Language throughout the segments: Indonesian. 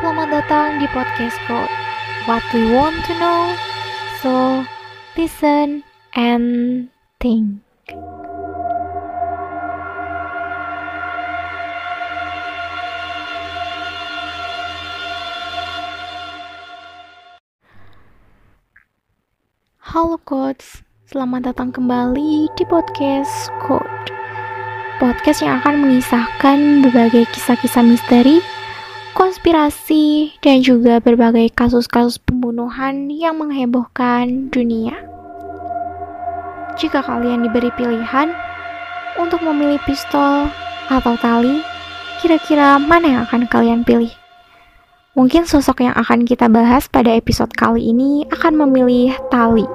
Selamat datang di podcast Code. What we want to know, so listen and think. Halo Codes, selamat datang kembali di podcast Code. Podcast yang akan mengisahkan berbagai kisah-kisah misteri, konspirasi, dan juga berbagai kasus-kasus pembunuhan yang menghebohkan dunia. Jika kalian diberi pilihan untuk memilih pistol atau tali, kira-kira mana yang akan kalian pilih? Mungkin sosok yang akan kita bahas pada episode kali ini akan memilih tali.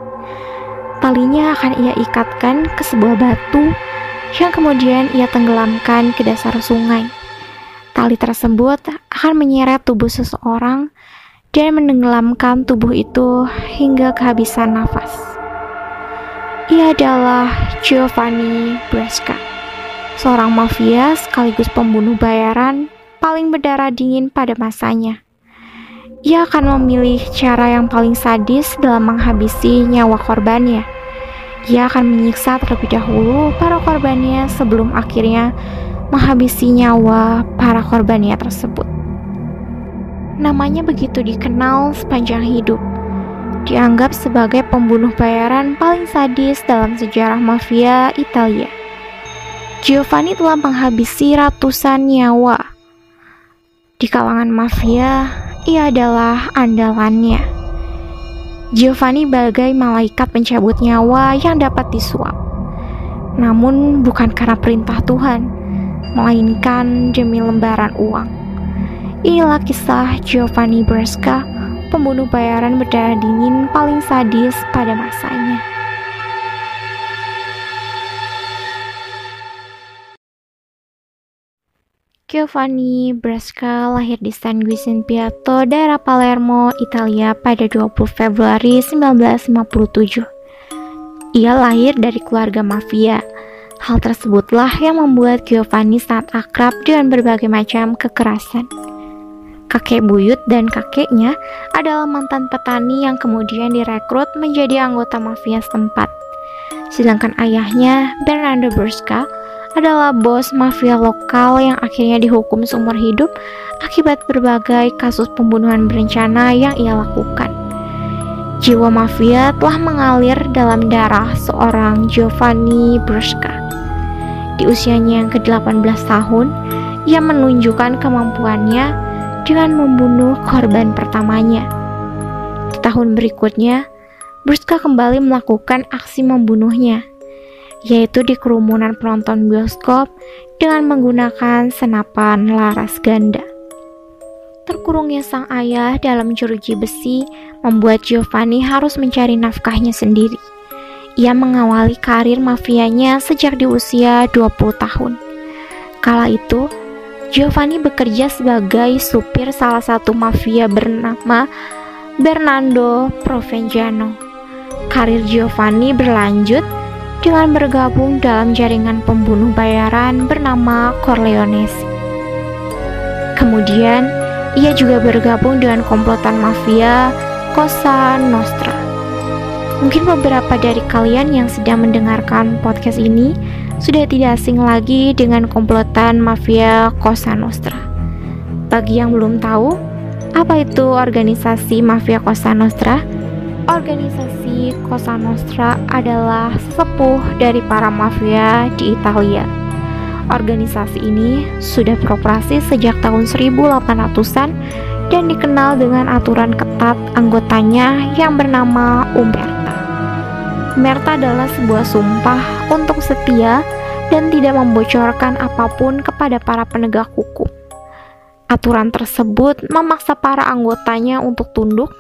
Talinya akan ia ikatkan ke sebuah batu yang kemudian ia tenggelamkan ke dasar sungai. Tali tersebut akan menyeret tubuh seseorang dan menenggelamkan tubuh itu hingga kehabisan nafas. Ia adalah Giovanni Bresca, seorang mafia sekaligus pembunuh bayaran paling berdarah dingin pada masanya. Ia akan memilih cara yang paling sadis dalam menghabisi nyawa korbannya. Ia akan menyiksa terlebih dahulu para korbannya sebelum akhirnya menghabisi nyawa para korbannya tersebut. Namanya begitu dikenal sepanjang hidup. Dianggap sebagai pembunuh bayaran paling sadis dalam sejarah mafia Italia. Giovanni telah menghabisi ratusan nyawa. Di kalangan mafia, ia adalah andalannya. Giovanni bagai malaikat pencabut nyawa yang dapat disuap. Namun bukan karena perintah Tuhan, melainkan demi lembaran uang. Inilah kisah Giovanni Bresca, pembunuh bayaran berdarah dingin paling sadis pada masanya. Giovanni Bresca lahir di San Pietro, daerah Palermo, Italia pada 20 Februari 1957. Ia lahir dari keluarga mafia. Hal tersebutlah yang membuat Giovanni sangat akrab dengan berbagai macam kekerasan. Kakek buyut dan kakeknya adalah mantan petani yang kemudian direkrut menjadi anggota mafia setempat. Sedangkan ayahnya, Bernardo Bresca, adalah bos mafia lokal yang akhirnya dihukum seumur hidup akibat berbagai kasus pembunuhan berencana yang ia lakukan. Jiwa mafia telah mengalir dalam darah seorang Giovanni Bresca. Di usianya yang ke-18 tahun, ia menunjukkan kemampuannya dengan membunuh korban pertamanya. Di tahun berikutnya, Bresca kembali melakukan aksi membunuhnya yaitu di kerumunan penonton bioskop dengan menggunakan senapan laras ganda. Terkurungnya sang ayah dalam jeruji besi membuat Giovanni harus mencari nafkahnya sendiri. Ia mengawali karir mafianya sejak di usia 20 tahun. Kala itu, Giovanni bekerja sebagai supir salah satu mafia bernama Bernardo Provenzano. Karir Giovanni berlanjut dengan bergabung dalam jaringan pembunuh bayaran bernama Corleonesi. Kemudian, ia juga bergabung dengan komplotan mafia Cosa Nostra. Mungkin beberapa dari kalian yang sedang mendengarkan podcast ini sudah tidak asing lagi dengan komplotan mafia Cosa Nostra. Bagi yang belum tahu, apa itu organisasi mafia Cosa Nostra? Organisasi Cosa Nostra adalah sepuh dari para mafia di Italia. Organisasi ini sudah beroperasi sejak tahun 1800-an dan dikenal dengan aturan ketat anggotanya yang bernama Umberta. Umberta adalah sebuah sumpah untuk setia dan tidak membocorkan apa pun kepada para penegak hukum. Aturan tersebut memaksa para anggotanya untuk tunduk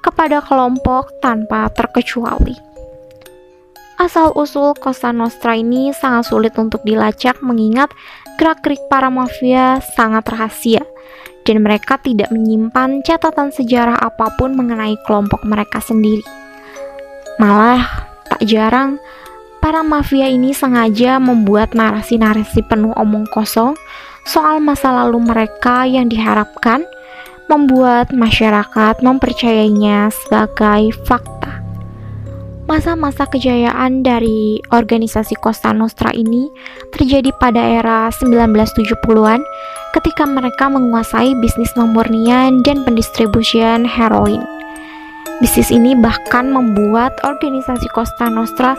kepada kelompok tanpa terkecuali. Asal-usul Cosa Nostra ini sangat sulit untuk dilacak mengingat gerak-gerik para mafia sangat rahasia dan mereka tidak menyimpan catatan sejarah apa pun mengenai kelompok mereka sendiri. Malah, tak jarang para mafia ini sengaja membuat narasi-narasi penuh omong kosong soal masa lalu mereka yang diharapkan membuat masyarakat mempercayainya sebagai fakta. Masa-masa kejayaan dari organisasi Costa Nostra ini terjadi pada era 1970-an ketika mereka menguasai bisnis pemurnian dan pendistribusian heroin. Bisnis ini bahkan membuat organisasi Costa Nostra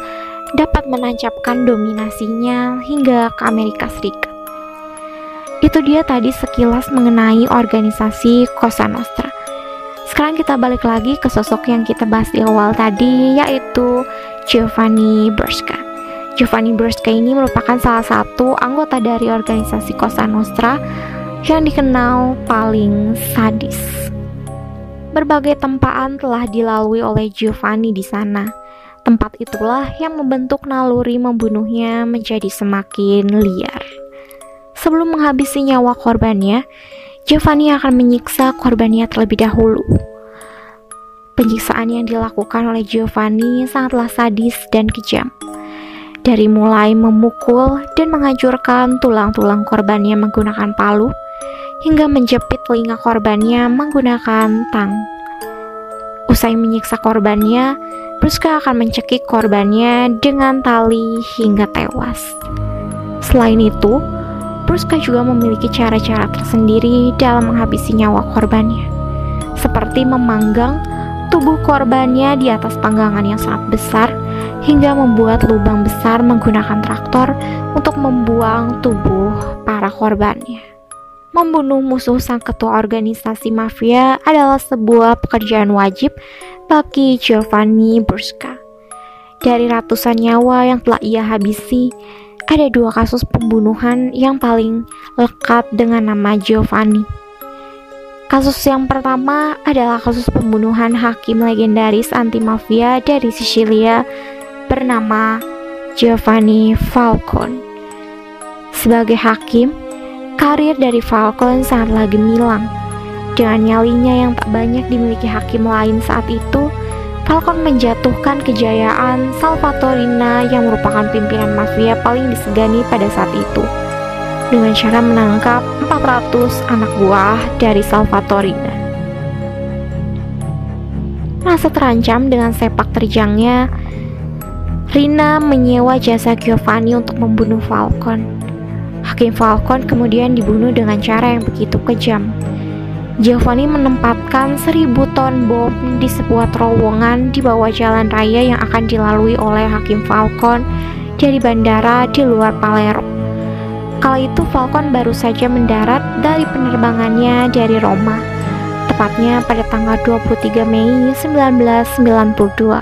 dapat menancapkan dominasinya hingga ke Amerika Serikat. Itu dia tadi sekilas mengenai organisasi Cosa Nostra. Sekarang kita balik lagi ke sosok yang kita bahas di awal tadi, yaitu Giovanni Berska. Giovanni Berska ini merupakan salah satu anggota dari organisasi Cosa Nostra yang dikenal paling sadis. Berbagai tempaan telah dilalui oleh Giovanni di sana. Tempat itulah yang membentuk naluri membunuhnya menjadi semakin liar. Sebelum menghabisi nyawa korbannya, Giovanni akan menyiksa korbannya terlebih dahulu. Penyiksaan yang dilakukan oleh Giovanni sangatlah sadis dan kejam. Dari mulai memukul dan menghancurkan tulang-tulang korbannya menggunakan palu, hingga menjepit telinga korbannya menggunakan tang. Usai menyiksa korbannya, Bruska akan mencekik korbannya dengan tali hingga tewas. Selain itu, Bruska juga memiliki cara-cara tersendiri dalam menghabisi nyawa korbannya, seperti memanggang tubuh korbannya di atas panggangan yang sangat besar hingga membuat lubang besar menggunakan traktor untuk membuang tubuh para korbannya. Membunuh musuh sang ketua organisasi mafia adalah sebuah pekerjaan wajib bagi Giovanni Bruska. Dari ratusan nyawa yang telah ia habisi, ada dua kasus pembunuhan yang paling lekat dengan nama Giovanni. Kasus yang pertama adalah kasus pembunuhan hakim legendaris anti-mafia dari Sicilia bernama Giovanni Falcone. Sebagai hakim, karir dari Falcone sangatlah gemilang. Dengan nyalinya yang tak banyak dimiliki hakim lain saat itu, Falcon menjatuhkan kejayaan Salvatorina yang merupakan pimpinan mafia paling disegani pada saat itu dengan cara menangkap 400 anak buah dari Salvatorina. Merasa terancam dengan sepak terjangnya, Rina menyewa jasa Giovanni untuk membunuh Falcon. Hakim Falcon kemudian dibunuh dengan cara yang begitu kejam. Giovanni menempatkan seribu ton bom di sebuah terowongan di bawah jalan raya yang akan dilalui oleh Hakim Falcon dari bandara di luar Palermo. Kala itu Falcon baru saja mendarat dari penerbangannya dari Roma, tepatnya pada tanggal 23 Mei 1992.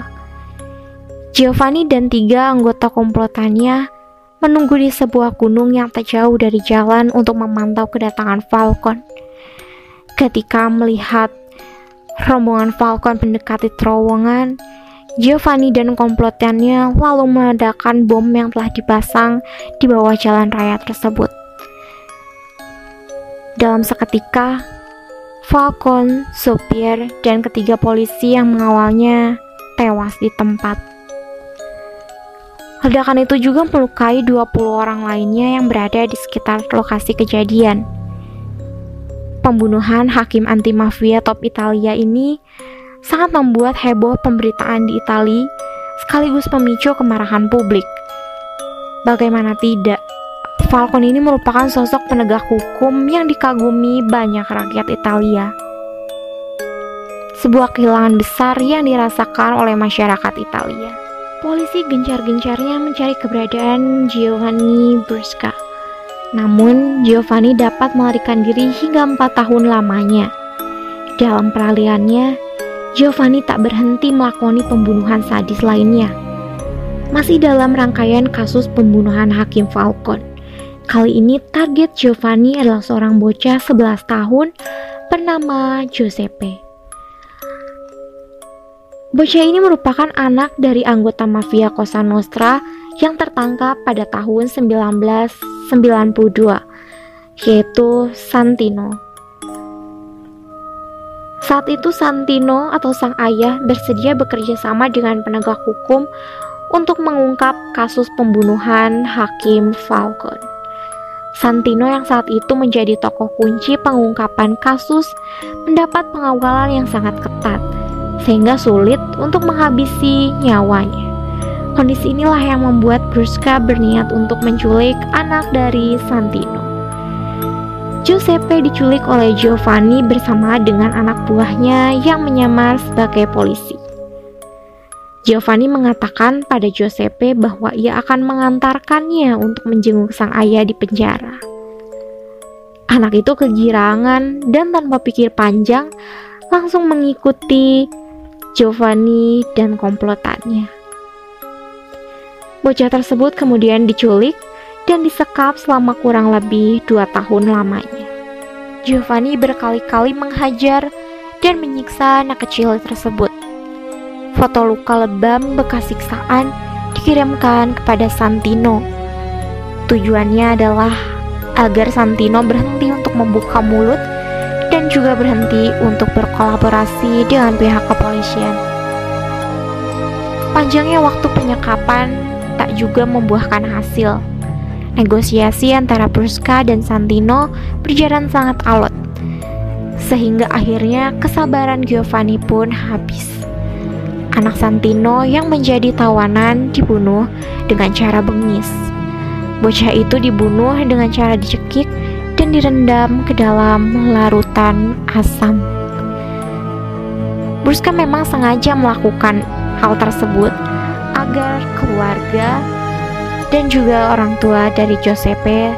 Giovanni dan tiga anggota komplotannya menunggu di sebuah gunung yang tak jauh dari jalan untuk memantau kedatangan Falcon. Ketika melihat rombongan Falcon mendekati terowongan, Giovanni dan komplotannya lalu meledakkan bom yang telah dipasang di bawah jalan raya tersebut. Dalam seketika, Falcon, sopir, dan ketiga polisi yang mengawalnya tewas di tempat. Ledakan itu juga melukai 20 orang lainnya yang berada di sekitar lokasi kejadian pembunuhan hakim anti mafia top Italia ini sangat membuat heboh pemberitaan di Italia sekaligus pemicu kemarahan publik. Bagaimana tidak, Falcon ini merupakan sosok penegak hukum yang dikagumi banyak rakyat Italia. Sebuah kehilangan besar yang dirasakan oleh masyarakat Italia. Polisi gencar-gencarnya mencari keberadaan Giovanni Brusca namun, Giovanni dapat melarikan diri hingga empat tahun lamanya. Dalam peralihannya, Giovanni tak berhenti melakoni pembunuhan sadis lainnya. Masih dalam rangkaian kasus pembunuhan Hakim Falcon. Kali ini target Giovanni adalah seorang bocah 11 tahun bernama Giuseppe. Bocah ini merupakan anak dari anggota mafia Cosa Nostra yang tertangkap pada tahun 1992, yaitu Santino. Saat itu Santino atau sang ayah bersedia bekerja sama dengan penegak hukum untuk mengungkap kasus pembunuhan Hakim Falcon. Santino yang saat itu menjadi tokoh kunci pengungkapan kasus mendapat pengawalan yang sangat ketat, sehingga sulit untuk menghabisi nyawanya. Kondisi inilah yang membuat Brusca berniat untuk menculik anak dari Santino. Giuseppe diculik oleh Giovanni bersama dengan anak buahnya yang menyamar sebagai polisi. Giovanni mengatakan pada Giuseppe bahwa ia akan mengantarkannya untuk menjenguk sang ayah di penjara. Anak itu kegirangan dan tanpa pikir panjang langsung mengikuti Giovanni dan komplotannya. Bocah tersebut kemudian diculik dan disekap selama kurang lebih dua tahun lamanya. Giovanni berkali-kali menghajar dan menyiksa anak kecil tersebut. Foto luka lebam bekas siksaan dikirimkan kepada Santino. Tujuannya adalah agar Santino berhenti untuk membuka mulut juga berhenti untuk berkolaborasi dengan pihak kepolisian. Panjangnya waktu penyekapan tak juga membuahkan hasil. Negosiasi antara Brusca dan Santino berjalan sangat alot, sehingga akhirnya kesabaran Giovanni pun habis anak Santino yang menjadi tawanan dibunuh dengan cara bengis. Bocah itu dibunuh dengan cara dicekik dan direndam ke dalam larutan asam. Bruska memang sengaja melakukan hal tersebut agar keluarga dan juga orang tua dari Giuseppe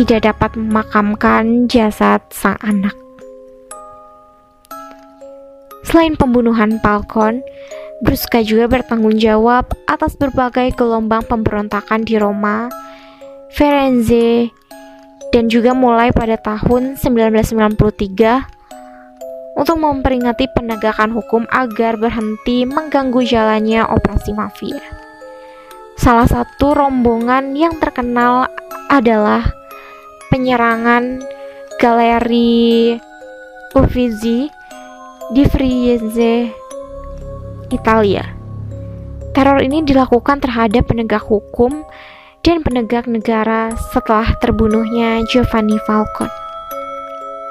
tidak dapat memakamkan jasad sang anak. Selain pembunuhan Falcon, Brusca juga bertanggung jawab atas berbagai gelombang pemberontakan di Roma, Firenze, dan juga mulai pada tahun 1993 untuk memperingati penegakan hukum agar berhenti mengganggu jalannya operasi mafia. Salah satu rombongan yang terkenal adalah penyerangan Galeri Uffizi di Frieze, Italia. Teror ini dilakukan terhadap penegak hukum dan penegak negara setelah terbunuhnya Giovanni Falcone.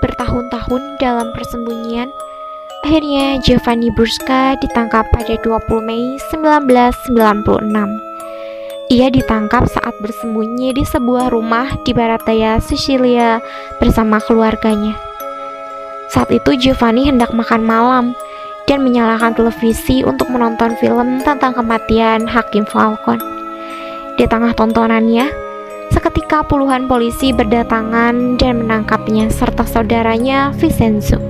Bertahun-tahun dalam persembunyian, akhirnya Giovanni Brusca ditangkap pada 20 Mei 1996. Ia ditangkap saat bersembunyi di sebuah rumah di barat daya Sicilia bersama keluarganya. Saat itu Giovanni hendak makan malam dan menyalakan televisi untuk menonton film tentang kematian Hakim Falcon. Di tengah tontonannya, seketika puluhan polisi berdatangan dan menangkapnya serta saudaranya Vincenzo.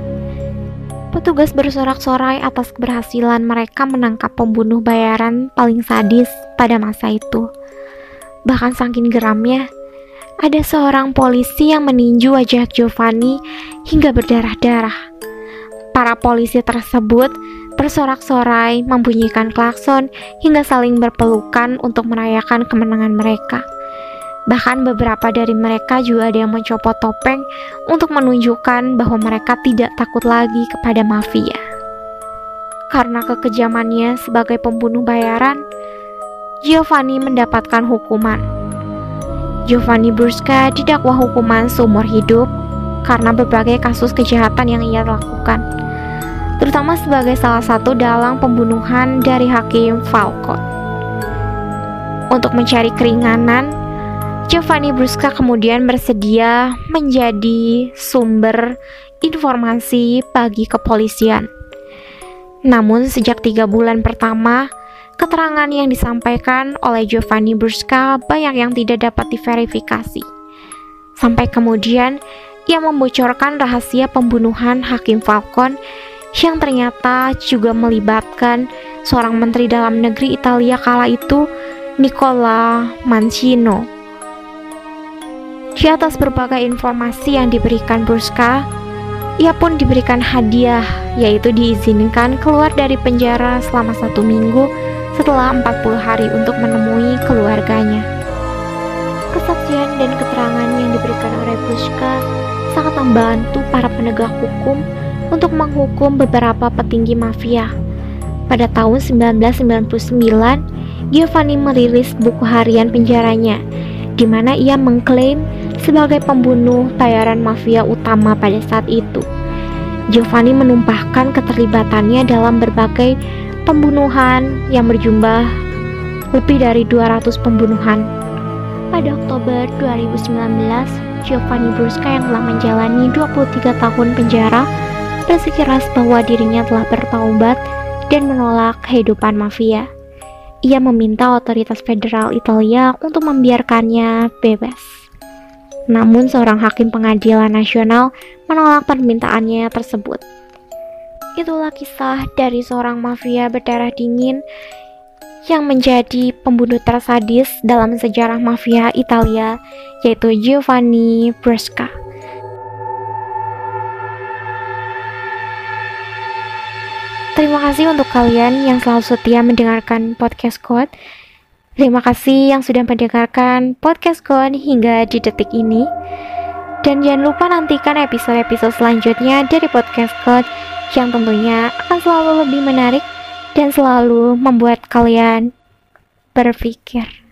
Petugas bersorak-sorai atas keberhasilan mereka menangkap pembunuh bayaran paling sadis pada masa itu. Bahkan saking geramnya, ada seorang polisi yang meninju wajah Giovanni hingga berdarah-darah. Para polisi tersebut bersorak-sorai, membunyikan klakson, hingga saling berpelukan untuk merayakan kemenangan mereka. Bahkan beberapa dari mereka juga ada yang mencopot topeng untuk menunjukkan bahwa mereka tidak takut lagi kepada mafia. Karena kekejamannya sebagai pembunuh bayaran, Giovanni mendapatkan hukuman Giovanni Brusca didakwa hukuman seumur hidup karena berbagai kasus kejahatan yang ia lakukan, terutama sebagai salah satu dalang pembunuhan dari Hakim Falcon. Untuk mencari keringanan, Giovanni Brusca kemudian bersedia menjadi sumber informasi bagi kepolisian. Namun sejak tiga bulan pertama, Keterangan yang disampaikan oleh Giovanni Brusca banyak yang tidak dapat diverifikasi. Sampai kemudian ia membocorkan rahasia pembunuhan Hakim Falcon yang ternyata juga melibatkan seorang menteri dalam negeri Italia kala itu, Nicola Mancino. Di atas berbagai informasi yang diberikan Brusca, ia pun diberikan hadiah, yaitu diizinkan keluar dari penjara selama satu minggu setelah 40 hari untuk menemui keluarganya. Kesaksian dan keterangan yang diberikan oleh Bushka sangat membantu para penegak hukum untuk menghukum beberapa petinggi mafia. Pada tahun 1999, Giovanni merilis buku harian penjaranya, di mana ia mengklaim sebagai pembunuh bayaran mafia utama pada saat itu. Giovanni menumpahkan keterlibatannya dalam berbagai pembunuhan yang berjumlah lebih dari 200 pembunuhan. Pada Oktober 2019, Giovanni Brusca yang telah menjalani 23 tahun penjara bersikeras bahwa dirinya telah bertaubat dan menolak kehidupan mafia. Ia meminta otoritas federal Italia untuk membiarkannya bebas. Namun seorang hakim pengadilan nasional menolak permintaannya tersebut. Itulah kisah dari seorang mafia berdarah dingin yang menjadi pembunuh tersadis dalam sejarah mafia Italia, yaitu Giovanni Bresca. Terima kasih untuk kalian yang selalu setia mendengarkan podcast Code. Terima kasih yang sudah mendengarkan podcast Code hingga di detik ini. Dan jangan lupa nantikan episode-episode selanjutnya dari podcast Code yang tentunya akan selalu lebih menarik dan selalu membuat kalian berpikir.